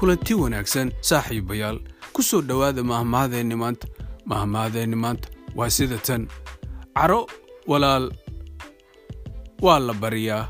kulanti wanaagsan saaxiibayaal ku soo dhowaada mahmahdeenni maanta. Mahmahdeenni maanta waa sida tan. Caro walaal waa la baryaa